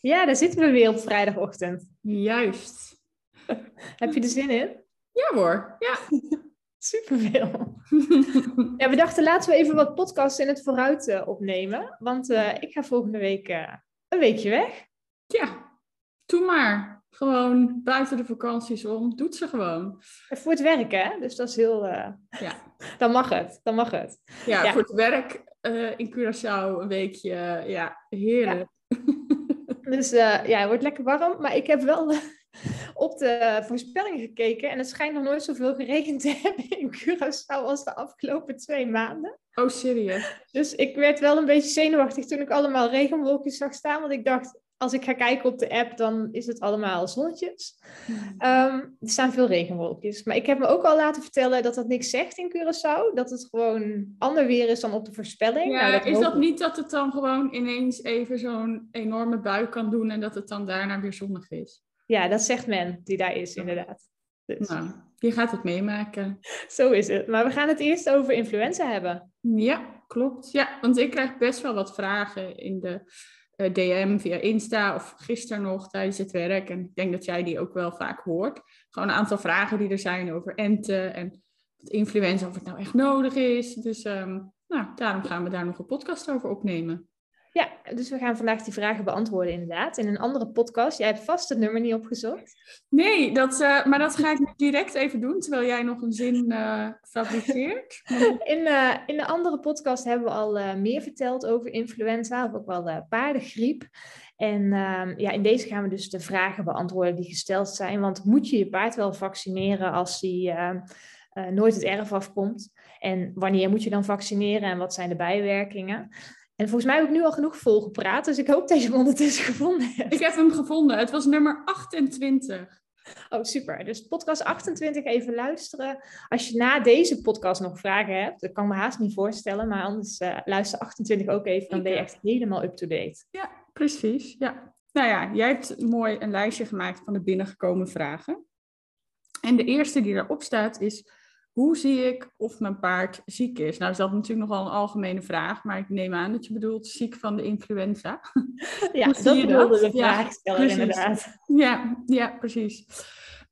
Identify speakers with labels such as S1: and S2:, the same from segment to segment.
S1: Ja, daar zitten we weer op vrijdagochtend.
S2: Juist.
S1: Heb je er zin in?
S2: Ja hoor, ja.
S1: Superveel. ja, we dachten laten we even wat podcasts in het vooruit uh, opnemen. Want uh, ik ga volgende week uh, een weekje weg.
S2: Ja, doe maar. Gewoon buiten de vakanties om. Doet ze gewoon.
S1: En voor het werk, hè? Dus dat is heel...
S2: Ja.
S1: Dan mag het, dan mag het.
S2: Ja, ja. voor het werk in Curaçao een weekje. ja, heerlijk.
S1: Ja. Dus ja, het wordt lekker warm. Maar ik heb wel op de voorspellingen gekeken. En het schijnt nog nooit zoveel geregend te hebben in Curaçao als de afgelopen twee maanden.
S2: Oh, serieus?
S1: Dus ik werd wel een beetje zenuwachtig toen ik allemaal regenwolkjes zag staan. Want ik dacht, als ik ga kijken op de app, dan is het allemaal zonnetjes. Um, er staan veel regenwolkjes. Maar ik heb me ook al laten vertellen dat dat niks zegt in Curaçao. Dat het gewoon ander weer is dan op de voorspelling.
S2: Ja, nou, dat is dat niet dat het dan gewoon ineens even zo'n enorme bui kan doen en dat het dan daarna weer zonnig is?
S1: Ja, dat zegt men die daar is, inderdaad.
S2: Dus. Nou, je gaat het meemaken.
S1: Zo is het. Maar we gaan het eerst over influenza hebben.
S2: Ja, klopt. Ja, want ik krijg best wel wat vragen in de DM via Insta of gisteren nog tijdens het werk. En ik denk dat jij die ook wel vaak hoort. Gewoon een aantal vragen die er zijn over enten en influenza, of het nou echt nodig is. Dus um, nou, daarom gaan we daar nog een podcast over opnemen.
S1: Ja, dus we gaan vandaag die vragen beantwoorden inderdaad. In een andere podcast. Jij hebt vast het nummer niet opgezocht.
S2: Nee, dat, uh, maar dat ga ik direct even doen, terwijl jij nog een zin uh, fabriceert.
S1: in, uh, in de andere podcast hebben we al meer verteld over influenza, of ook wel paardengriep. En ehm, ja, in deze gaan we dus de vragen beantwoorden die gesteld zijn. Want moet je je paard wel vaccineren als hij ehm, nooit het erf afkomt? En wanneer moet je dan vaccineren en wat zijn de bijwerkingen? En volgens mij heb ik nu al genoeg volgepraat, dus ik hoop dat je hem ondertussen gevonden hebt.
S2: Ik heb hem gevonden. Het was nummer 28.
S1: Oh, super. Dus podcast 28 even luisteren. Als je na deze podcast nog vragen hebt, dat kan me haast niet voorstellen, maar anders uh, luister 28 ook even, dan ben je echt helemaal up-to-date.
S2: Ja, precies. Ja. Nou ja, jij hebt mooi een lijstje gemaakt van de binnengekomen vragen. En de eerste die erop staat is, hoe zie ik of mijn paard ziek is? Nou, is dat natuurlijk nogal een algemene vraag, maar ik neem aan dat je bedoelt ziek van de influenza.
S1: Ja, dat bedoelde de vraagsteller ja, inderdaad.
S2: Ja, ja precies.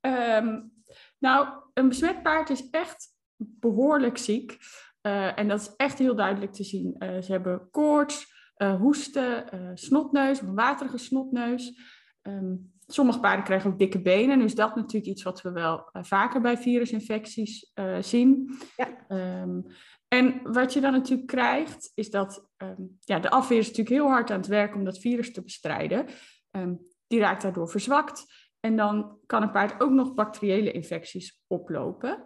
S2: Um, nou, een besmet paard is echt behoorlijk ziek. Uh, en dat is echt heel duidelijk te zien. Uh, ze hebben koorts, uh, hoesten, snotneus, een waterige snotneus. Um, Sommige paarden krijgen ook dikke benen. Dus dat is natuurlijk iets wat we wel uh, vaker bij virusinfecties uh, zien. Ja. Um, en wat je dan natuurlijk krijgt, is dat um, ja, de afweer is natuurlijk heel hard aan het werk om dat virus te bestrijden. Um, die raakt daardoor verzwakt. En dan kan een paard ook nog bacteriële infecties oplopen.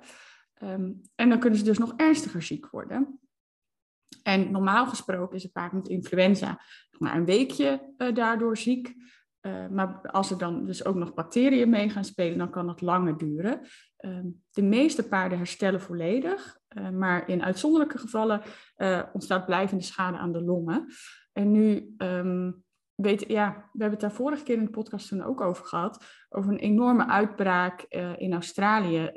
S2: en dan kunnen ze dus nog ernstiger ziek worden. En normaal gesproken is een paard met influenza maar een weekje uh, daardoor ziek. Uh, maar als er dan dus ook nog bacteriën mee gaan spelen, dan kan dat langer duren. Uh, de meeste paarden herstellen volledig, uh, maar in uitzonderlijke gevallen eh, ontstaat blijvende schade aan de longen. En nu um, weet, ja, we hebben het daar vorige keer in de podcast toen ook over gehad, over een enorme uitbraak in Australië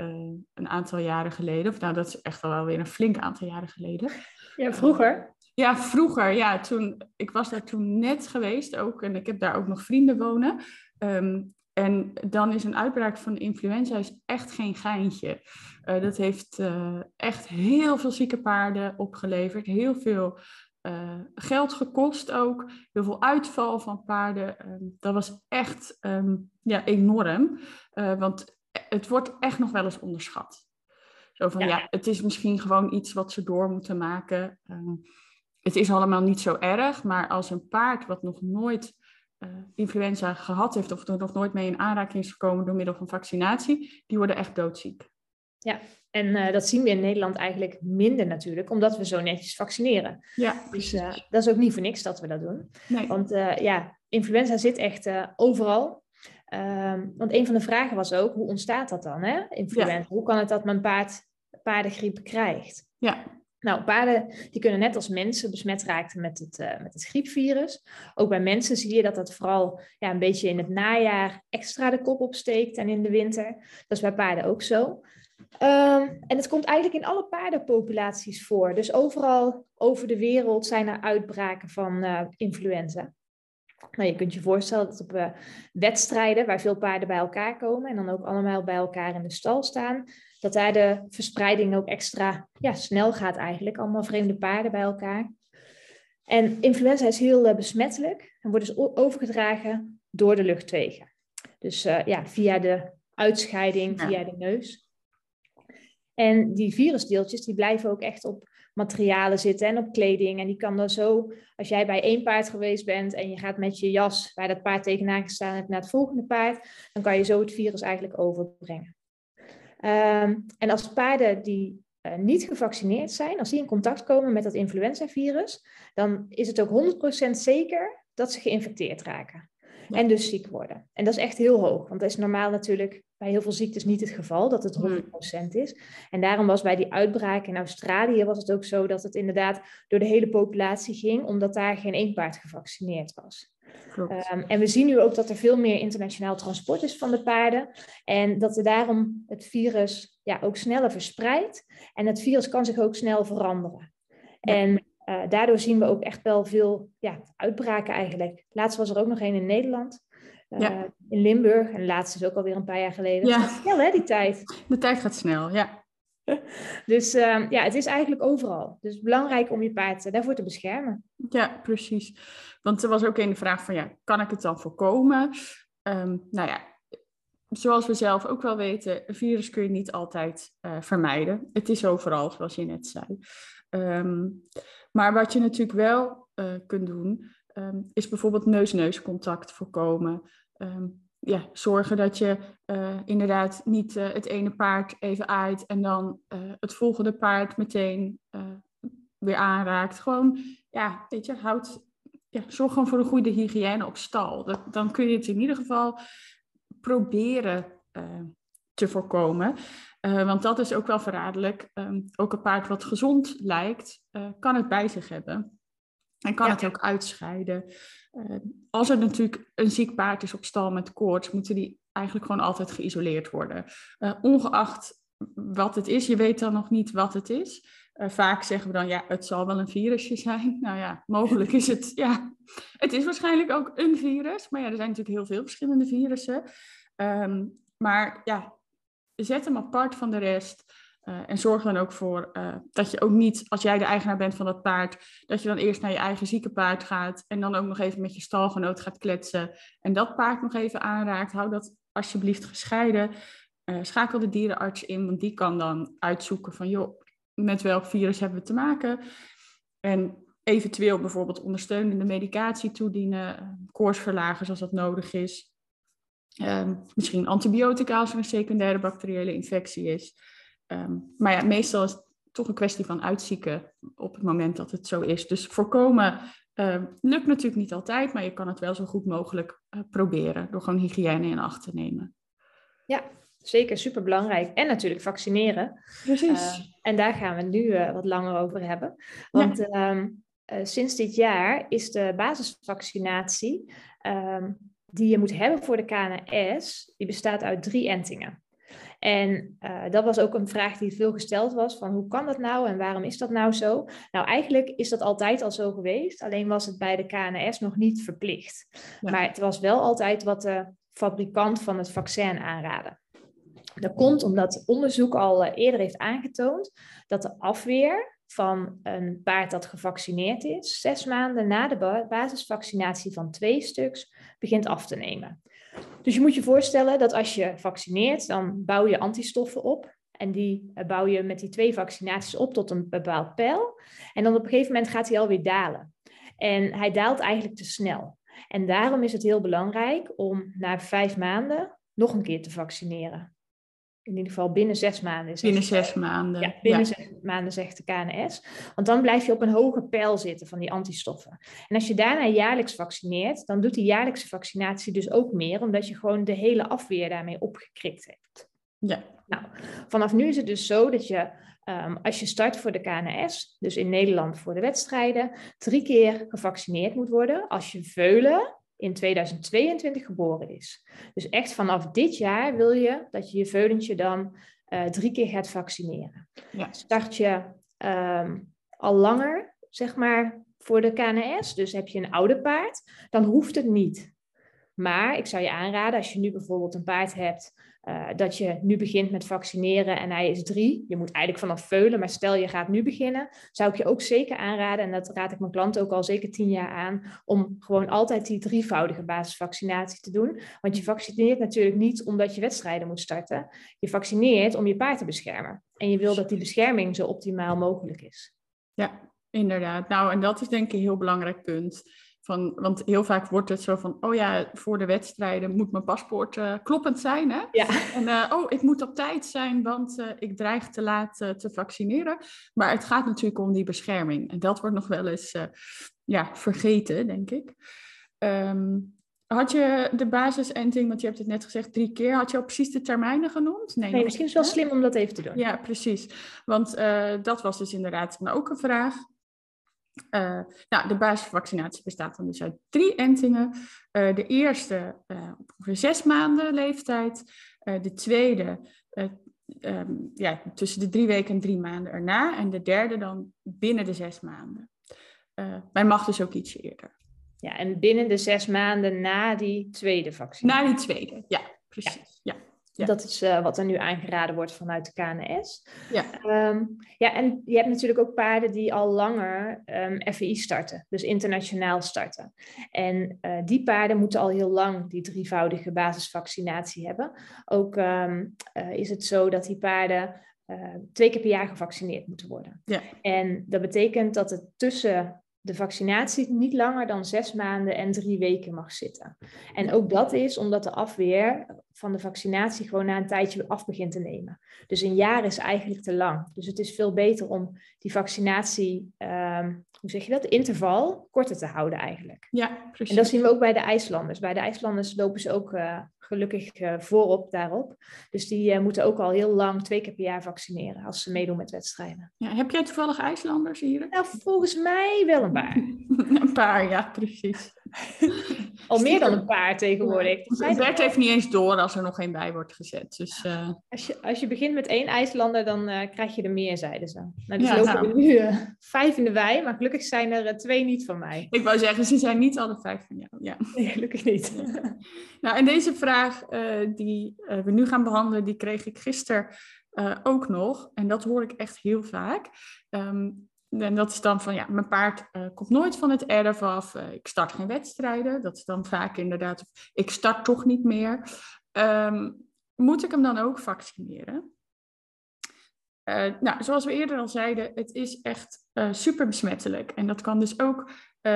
S2: een aantal jaren geleden. Of nou, dat is echt wel weer een flink aantal jaren geleden.
S1: Ja, vroeger.
S2: Ja, vroeger. Ja, toen, ik was daar toen net geweest ook. En ik heb daar ook nog vrienden wonen. Um, en dan is een uitbraak van influenza is echt geen geintje. Uh, dat heeft uh, echt heel veel zieke paarden opgeleverd. Heel veel uh, geld gekost ook. Heel veel uitval van paarden. Um, dat was echt um, ja, enorm. want het wordt echt nog wel eens onderschat. Zo van ja. ja. het is misschien gewoon iets wat ze door moeten maken het is allemaal niet zo erg, maar als een paard wat nog nooit uh, influenza gehad heeft of er nog nooit mee in aanraking is gekomen door middel van vaccinatie, die worden echt doodziek.
S1: Ja, En uh, dat zien we in Nederland eigenlijk minder natuurlijk, omdat we zo netjes vaccineren.
S2: Ja,
S1: dus uh, dat is ook niet voor niks dat we dat doen.
S2: Nee.
S1: Want ja, influenza zit echt overal. Um, want een van de vragen was ook, hoe ontstaat dat dan, hè? Influenza. Ja. Hoe kan het dat mijn paard paardengriep krijgt?
S2: Ja.
S1: Nou, paarden die kunnen net als mensen besmet raken met het, uh, met het griepvirus. Ook bij mensen zie je dat dat vooral ja, een beetje in het najaar extra de kop opsteekt en in de winter. Dat is bij paarden ook zo. Um, en het komt eigenlijk in alle paardenpopulaties voor. Dus overal over de wereld zijn er uitbraken van uh, influenza. Nou, je kunt je voorstellen dat op uh, wedstrijden waar veel paarden bij elkaar komen en dan ook allemaal bij elkaar in de stal staan, dat daar de verspreiding ook extra ja, snel gaat eigenlijk. Allemaal vreemde paarden bij elkaar. En influenza is heel uh, besmettelijk en wordt dus overgedragen door de luchtwegen. Dus uh, ja, via de uitscheiding, via de neus. En die virusdeeltjes die blijven ook echt op materialen zitten en op kleding. En die kan dan zo, als jij bij één paard geweest bent en je gaat met je jas waar dat paard tegenaan gestaan hebt naar het volgende paard, dan kan je zo het virus eigenlijk overbrengen. Um, en als paarden die uh, niet gevaccineerd zijn, als die in contact komen met dat influenzavirus, dan is het ook 100% zeker dat ze geïnfecteerd raken. Ja. En dus ziek worden. En dat is echt heel hoog, want dat is normaal natuurlijk bij heel veel ziektes niet het geval, dat het 100% is. En daarom was bij die uitbraak in Australië was het ook zo dat het inderdaad door de hele populatie ging, omdat daar geen één paard gevaccineerd was. Um, en we zien nu ook dat er veel meer internationaal transport is van de paarden. En dat er daarom het virus ja, ook sneller verspreidt. En het virus kan zich ook snel veranderen. Ja. En uh, daardoor zien we ook echt wel veel ja, uitbraken eigenlijk. Laatst was er ook nog een in Nederland. Uh, ja. In Limburg. En laatst is ook alweer een paar jaar geleden.
S2: Ja.
S1: Snel hè, die tijd.
S2: De tijd gaat snel, ja.
S1: dus uh, ja, het is eigenlijk overal. Dus belangrijk om je paard daarvoor te beschermen.
S2: Ja, precies. Want er was ook een vraag van, ja, kan ik het dan voorkomen? Um, nou ja, zoals we zelf ook wel weten, een virus kun je niet altijd uh, vermijden. Het is overal, zoals je net zei. Um, maar wat je natuurlijk wel uh, kunt doen, is bijvoorbeeld neus-neus contact voorkomen. Ja, zorgen dat je uh, inderdaad niet uh, het ene paard even aait en dan het volgende paard meteen weer aanraakt. Gewoon, ja, weet je, houd, ja, zorg gewoon voor een goede hygiëne op stal. Dat, dan kun je het in ieder geval proberen te voorkomen. Want dat is ook wel verraderlijk. Um, ook een paard wat gezond lijkt, kan het bij zich hebben. En kan ja. het ook uitscheiden. Uh, als er natuurlijk een ziek paard is op stal met koorts, moeten die eigenlijk gewoon altijd geïsoleerd worden. ongeacht wat het is, je weet dan nog niet wat het is. vaak zeggen we dan, ja, het zal wel een virusje zijn. Nou ja, mogelijk is het, ja, het is waarschijnlijk ook een virus. Maar ja, er zijn natuurlijk heel veel verschillende virussen. Um, maar ja, zet hem apart van de rest. Uh, en zorg dan ook voor uh, dat je ook niet, als jij de eigenaar bent van dat paard, dat je dan eerst naar je eigen zieke paard gaat en dan ook nog even met je stalgenoot gaat kletsen en dat paard nog even aanraakt. Hou dat alsjeblieft gescheiden. Uh, schakel de dierenarts in, want die kan dan uitzoeken van, joh, met welk virus hebben we te maken? En eventueel bijvoorbeeld ondersteunende medicatie toedienen, koortsverlagers als dat nodig is. Um, misschien antibiotica als er een secundaire bacteriële infectie is. Um, maar ja, meestal is het toch een kwestie van uitzieken op het moment dat het zo is. Dus voorkomen um, lukt natuurlijk niet altijd, maar je kan het wel zo goed mogelijk uh, proberen door gewoon hygiëne in acht te nemen.
S1: Ja, zeker super belangrijk. En natuurlijk vaccineren.
S2: Precies. Uh,
S1: en daar gaan we nu uh, wat langer over hebben. Want ja. sinds dit jaar is de basisvaccinatie die je moet hebben voor de KNS, die bestaat uit drie entingen. En uh, dat was ook een vraag die veel gesteld was: van hoe kan dat nou en waarom is dat nou zo? Nou, eigenlijk is dat altijd al zo geweest, alleen was het bij de KNS nog niet verplicht. Ja. Maar het was wel altijd wat de fabrikant van het vaccin aanraden. Dat komt omdat onderzoek al uh, eerder heeft aangetoond dat de afweer van een paard dat gevaccineerd is, zes maanden na de basisvaccinatie van twee stuks, begint af te nemen. Dus je moet je voorstellen dat als je vaccineert, dan bouw je antistoffen op. En die bouw je met die twee vaccinaties op tot een bepaald pijl. En dan op een gegeven moment gaat hij alweer dalen. En hij daalt eigenlijk te snel. En daarom is het heel belangrijk om na vijf maanden nog een keer te vaccineren. In ieder geval binnen zes maanden.
S2: Binnen zes maanden.
S1: Ja, binnen zes maanden zegt de KNS. Want dan blijf je op een hoge pijl zitten van die antistoffen. En als je daarna jaarlijks vaccineert, dan doet die jaarlijkse vaccinatie dus ook meer, omdat je gewoon de hele afweer daarmee opgekrikt hebt.
S2: Ja.
S1: Nou, vanaf nu is het dus zo dat je, ehm, als je start voor de KNS, dus in Nederland voor de wedstrijden, drie keer gevaccineerd moet worden als je veulen in 2022 geboren is. Dus echt vanaf dit jaar wil je dat je je veulentje dan uh, drie keer gaat vaccineren. Ja. Start je ehm, al langer, zeg maar, voor de KNS, dus heb je een oude paard, dan hoeft het niet. Maar ik zou je aanraden, als je nu bijvoorbeeld een paard hebt uh, dat je nu begint met vaccineren en hij is drie. Je moet eigenlijk vanaf veulen, maar stel je gaat nu beginnen, zou ik je ook zeker aanraden, en dat raad ik mijn klanten ook al zeker tien jaar aan, om gewoon altijd die drievoudige basisvaccinatie te doen. Want je vaccineert natuurlijk niet omdat je wedstrijden moet starten. Je vaccineert om je paard te beschermen. En je wil dat die bescherming zo optimaal mogelijk is.
S2: Ja, inderdaad. Nou, en dat is denk ik een heel belangrijk punt. Van, want heel vaak wordt het zo van, oh ja, voor de wedstrijden moet mijn paspoort uh, kloppend zijn. Hè?
S1: Ja.
S2: En uh, oh, ik moet op tijd zijn, want uh, ik dreig te laat te vaccineren. Maar het gaat natuurlijk om die bescherming. En dat wordt nog wel eens ja, vergeten, denk ik. Um, had je de basisenting, want je hebt het net gezegd drie keer, had je al precies de termijnen genoemd?
S1: Nee, nee misschien is het wel slim om dat even te doen.
S2: Ja, precies. Want dat was dus inderdaad ook een vraag. Uh, nou, de basisvaccinatie bestaat dan dus uit drie entingen. Uh, de eerste uh, op ongeveer zes maanden leeftijd. de tweede um, ja, tussen de drie weken en drie maanden erna. En de derde dan binnen de zes maanden. maar mag dus ook ietsje eerder.
S1: Ja, en binnen de zes maanden na die tweede vaccinatie.
S2: Na die tweede, ja, precies. ja.
S1: Dat is uh, wat er nu aangeraden wordt vanuit de KNS.
S2: Ja.
S1: Um, ja, en je hebt natuurlijk ook paarden die al langer um, ehm, FVI starten, dus internationaal starten. En uh, die paarden moeten al heel lang die drievoudige basisvaccinatie hebben. Ook um, uh, is het zo dat die paarden twee keer per jaar gevaccineerd moeten worden.
S2: Ja.
S1: En dat betekent dat het tussen de vaccinatie niet langer dan zes maanden en drie weken mag zitten. En ook dat is omdat de afweer van de vaccinatie gewoon na een tijdje af begint te nemen. Dus een jaar is eigenlijk te lang. Dus het is veel beter om die vaccinatie, um, hoe zeg je dat, interval korter te houden eigenlijk.
S2: Ja, precies.
S1: En dat zien we ook bij de IJslanders. Bij de IJslanders lopen ze ook uh, gelukkig uh, voorop daarop. Dus die uh, moeten ook al heel lang twee keer per jaar vaccineren als ze meedoen met wedstrijden.
S2: Ja, heb jij toevallig IJslanders hier?
S1: Nou, volgens mij wel een paar.
S2: een paar, ja, precies.
S1: al meer dan een paar tegenwoordig.
S2: Ja. Bert heeft niet eens door als er nog één bij wordt gezet. Dus, uh...
S1: als, je, als je begint met één IJslander, dan uh, krijg je er meer, zeiden ze. Nou, dus ja, lopen nou. we nu uh, vijf in de wei, maar gelukkig zijn er twee niet van mij.
S2: Ik wou zeggen, ze zijn niet alle vijf van jou. Ja.
S1: Nee, gelukkig niet.
S2: nou, en deze vraag die we nu gaan behandelen, die kreeg ik gisteren ook nog. En dat hoor ik echt heel vaak. Um, en dat is dan van, ja, mijn paard uh, komt nooit van het erf af. Uh, ik start geen wedstrijden. Dat is dan vaak inderdaad, ik start toch niet meer. Um, moet ik hem dan ook vaccineren? Uh, nou, zoals we eerder al zeiden, het is echt super besmettelijk. En dat kan dus ook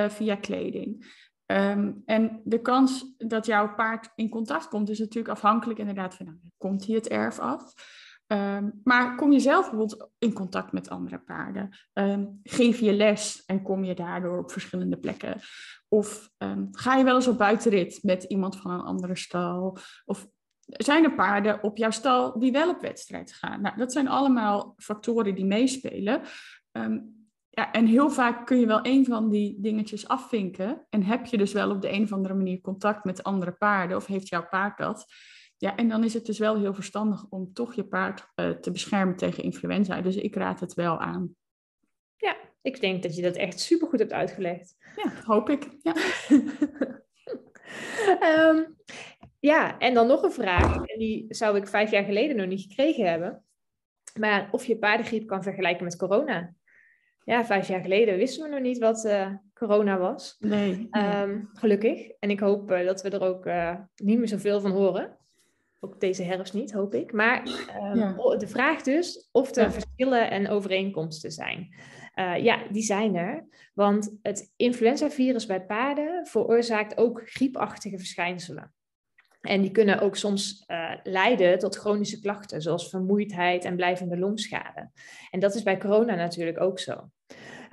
S2: via kleding. Um, en de kans dat jouw paard in contact komt, is natuurlijk afhankelijk inderdaad van, nou, komt hij het erf af? Um, maar kom je zelf bijvoorbeeld in contact met andere paarden? Um, geef je les en kom je daardoor op verschillende plekken? Of um, ga je wel eens op buitenrit met iemand van een andere stal? Of zijn er paarden op jouw stal die wel op wedstrijd gaan? Nou, dat zijn allemaal factoren die meespelen. ja, en heel vaak kun je wel een van die dingetjes afvinken. En heb je dus wel op de een of andere manier contact met andere paarden? Of heeft jouw paard dat? Ja, en dan is het dus wel heel verstandig om toch je paard uh, te beschermen tegen influenza. Dus ik raad het wel aan.
S1: Ja, ik denk dat je dat echt supergoed hebt uitgelegd.
S2: Ja, hoop ik. Ja.
S1: um, ja, en dan nog een vraag. En die zou ik vijf jaar geleden nog niet gekregen hebben. Maar of je paardengriep kan vergelijken met corona. Ja, vijf jaar geleden wisten we nog niet wat uh, corona was.
S2: Nee.
S1: Um, gelukkig. En ik hoop uh, dat we er ook uh, niet meer zoveel van horen. Ook deze herfst niet, hoop ik. Maar um, de vraag dus of er verschillen en overeenkomsten zijn. Uh, ja, die zijn er. Want het influenzavirus bij paarden veroorzaakt ook griepachtige verschijnselen. En die kunnen ook soms uh, leiden tot chronische klachten, zoals vermoeidheid en blijvende longschade. En dat is bij corona natuurlijk ook zo.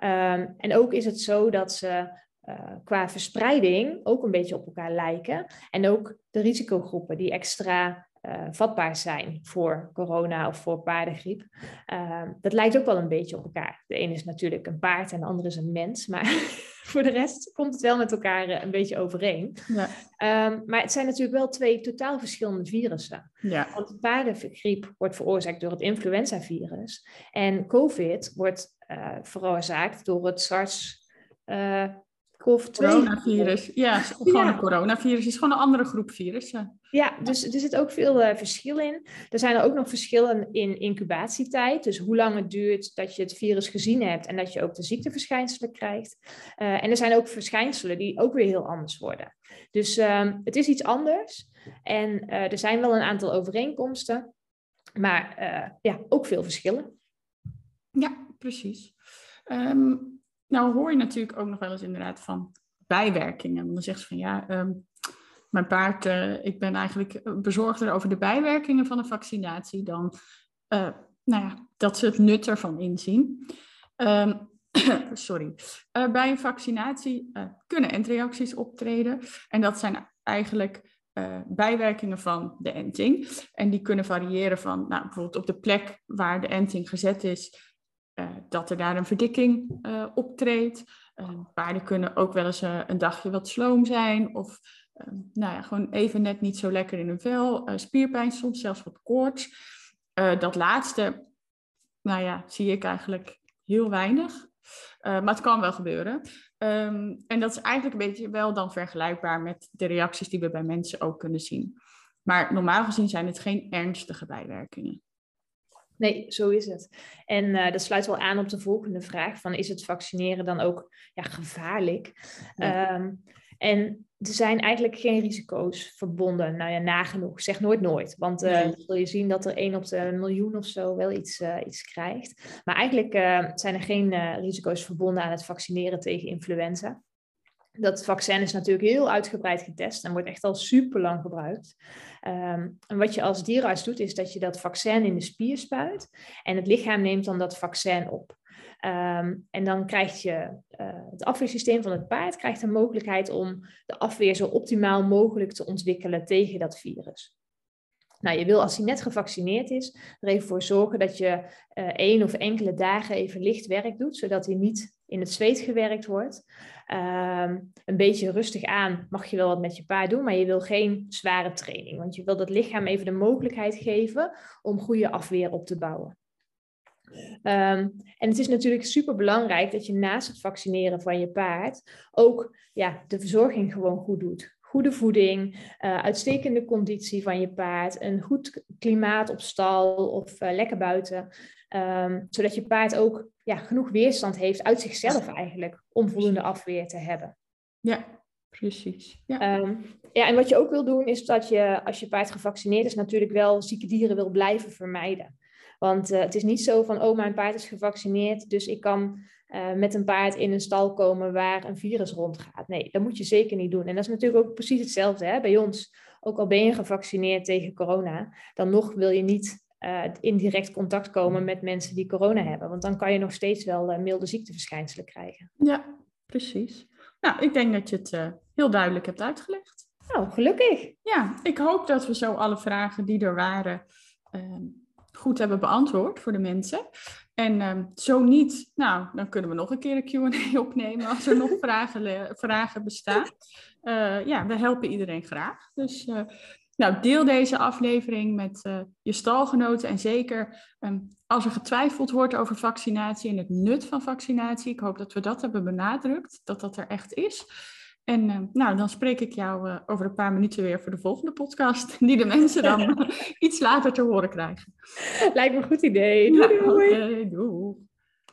S1: Um, en ook is het zo dat ze uh, qua verspreiding ook een beetje op elkaar lijken. En ook de risicogroepen die extra uh, vatbaar zijn voor corona of voor paardengriep. Uh, dat lijkt ook wel een beetje op elkaar. De ene is natuurlijk een paard en de andere is een mens. Maar voor de rest komt het wel met elkaar uh, een beetje overeen. Ja. Um, maar het zijn natuurlijk wel twee totaal verschillende virussen. Ja. Want de paardengriep wordt veroorzaakt door het influenzavirus. En COVID wordt veroorzaakt door het SARS.
S2: Coronavirus, ja, gewoon een coronavirus. is gewoon een andere groep virussen.
S1: Ja, dus er zit ook veel uh, verschil in. Er zijn er ook nog verschillen in incubatietijd. Dus hoe lang het duurt dat je het virus gezien hebt en dat je ook de ziekteverschijnselen krijgt. Uh, en er zijn ook verschijnselen die ook weer heel anders worden. Dus uh, het is iets anders. En eh, er zijn wel een aantal overeenkomsten, maar ja, ook veel verschillen.
S2: Ja, precies. Um, nou hoor je natuurlijk ook nog wel eens inderdaad van bijwerkingen. Dan zegt ze van ja, um, mijn paard, uh, ik ben eigenlijk bezorgder over de bijwerkingen van een vaccinatie dan uh, nou ja, dat ze het nut ervan inzien. Um, sorry. Uh, bij een vaccinatie kunnen entreacties optreden. En dat zijn eigenlijk bijwerkingen van de enting. En die kunnen variëren van nou, bijvoorbeeld op de plek waar de enting gezet is dat er daar een verdikking uh, optreedt. Uh, paarden kunnen ook wel eens een dagje wat sloom zijn of nou ja, gewoon even net niet zo lekker in hun vel. spierpijn, soms zelfs wat koorts. dat laatste, nou ja, zie ik eigenlijk heel weinig. maar het kan wel gebeuren. Um, en dat is eigenlijk een beetje wel dan vergelijkbaar met de reacties die we bij mensen ook kunnen zien. Maar normaal gezien zijn het geen ernstige bijwerkingen.
S1: Nee, zo is het. En uh, dat sluit wel aan op de volgende vraag: van is het vaccineren dan ook ja, gevaarlijk? Um, en er zijn eigenlijk geen risico's verbonden. Nou ja, nagenoeg. Zeg nooit nooit. Want uh, nee. zul je zien dat er één op de miljoen of zo wel iets, uh, iets krijgt. Maar eigenlijk zijn er geen risico's verbonden aan het vaccineren tegen influenza. Dat vaccin is natuurlijk heel uitgebreid getest en wordt echt al super lang gebruikt. Um, en wat je als dierenarts doet, is dat je dat vaccin in de spier spuit en het lichaam neemt dan dat vaccin op. Um, en dan krijgt je uh, het afweersysteem van het paard krijgt de mogelijkheid om de afweer zo optimaal mogelijk te ontwikkelen tegen dat virus. Nou, je wil als hij net gevaccineerd is, er even voor zorgen dat je uh, één of enkele dagen even licht werk doet, zodat hij niet in het zweet gewerkt wordt. Um, een beetje rustig aan mag je wel wat met je paard doen, maar je wil geen zware training, want je wil dat lichaam even de mogelijkheid geven om goede afweer op te bouwen. Um, en het is natuurlijk super belangrijk dat je naast het vaccineren van je paard ook ja, de verzorging gewoon goed doet goede voeding, uh, uitstekende conditie van je paard, een goed klimaat op stal of uh, lekker buiten. Um, zodat je paard ook ja, genoeg weerstand heeft uit zichzelf eigenlijk om voldoende afweer te hebben.
S2: Ja, precies. Ja.
S1: Um, ja, en wat je ook wil doen is dat je als je paard gevaccineerd is natuurlijk wel zieke dieren wil blijven vermijden. Want uh, het is niet zo van, oh, mijn paard is gevaccineerd, dus ik kan uh, met een paard in een stal komen waar een virus rondgaat. Nee, dat moet je zeker niet doen. En dat is natuurlijk ook precies hetzelfde hè? bij ons. Ook al ben je gevaccineerd tegen corona, dan nog wil je niet uh, in direct contact komen met mensen die corona hebben. Want dan kan je nog steeds wel uh, milde ziekteverschijnselen krijgen.
S2: Ja, precies. Nou, ik denk dat je het uh, heel duidelijk hebt uitgelegd.
S1: Nou, gelukkig.
S2: Ja, ik hoop dat we zo alle vragen die er waren ehm, goed hebben beantwoord voor de mensen. En um, zo niet, nou, dan kunnen we nog een keer een Q&A opnemen als er nog vragen, vragen bestaan. Uh, ja, we helpen iedereen graag. Dus uh, nou, deel deze aflevering met uh, je stalgenoten en zeker um, als er getwijfeld wordt over vaccinatie en het nut van vaccinatie. Ik hoop dat we dat hebben benadrukt, dat dat er echt is. En uh, nou, dan spreek ik jou uh, over een paar minuten weer voor de volgende podcast, die de mensen dan iets later te horen krijgen.
S1: Lijkt me een goed idee. Doei,
S2: ja, doei. Okay, doei.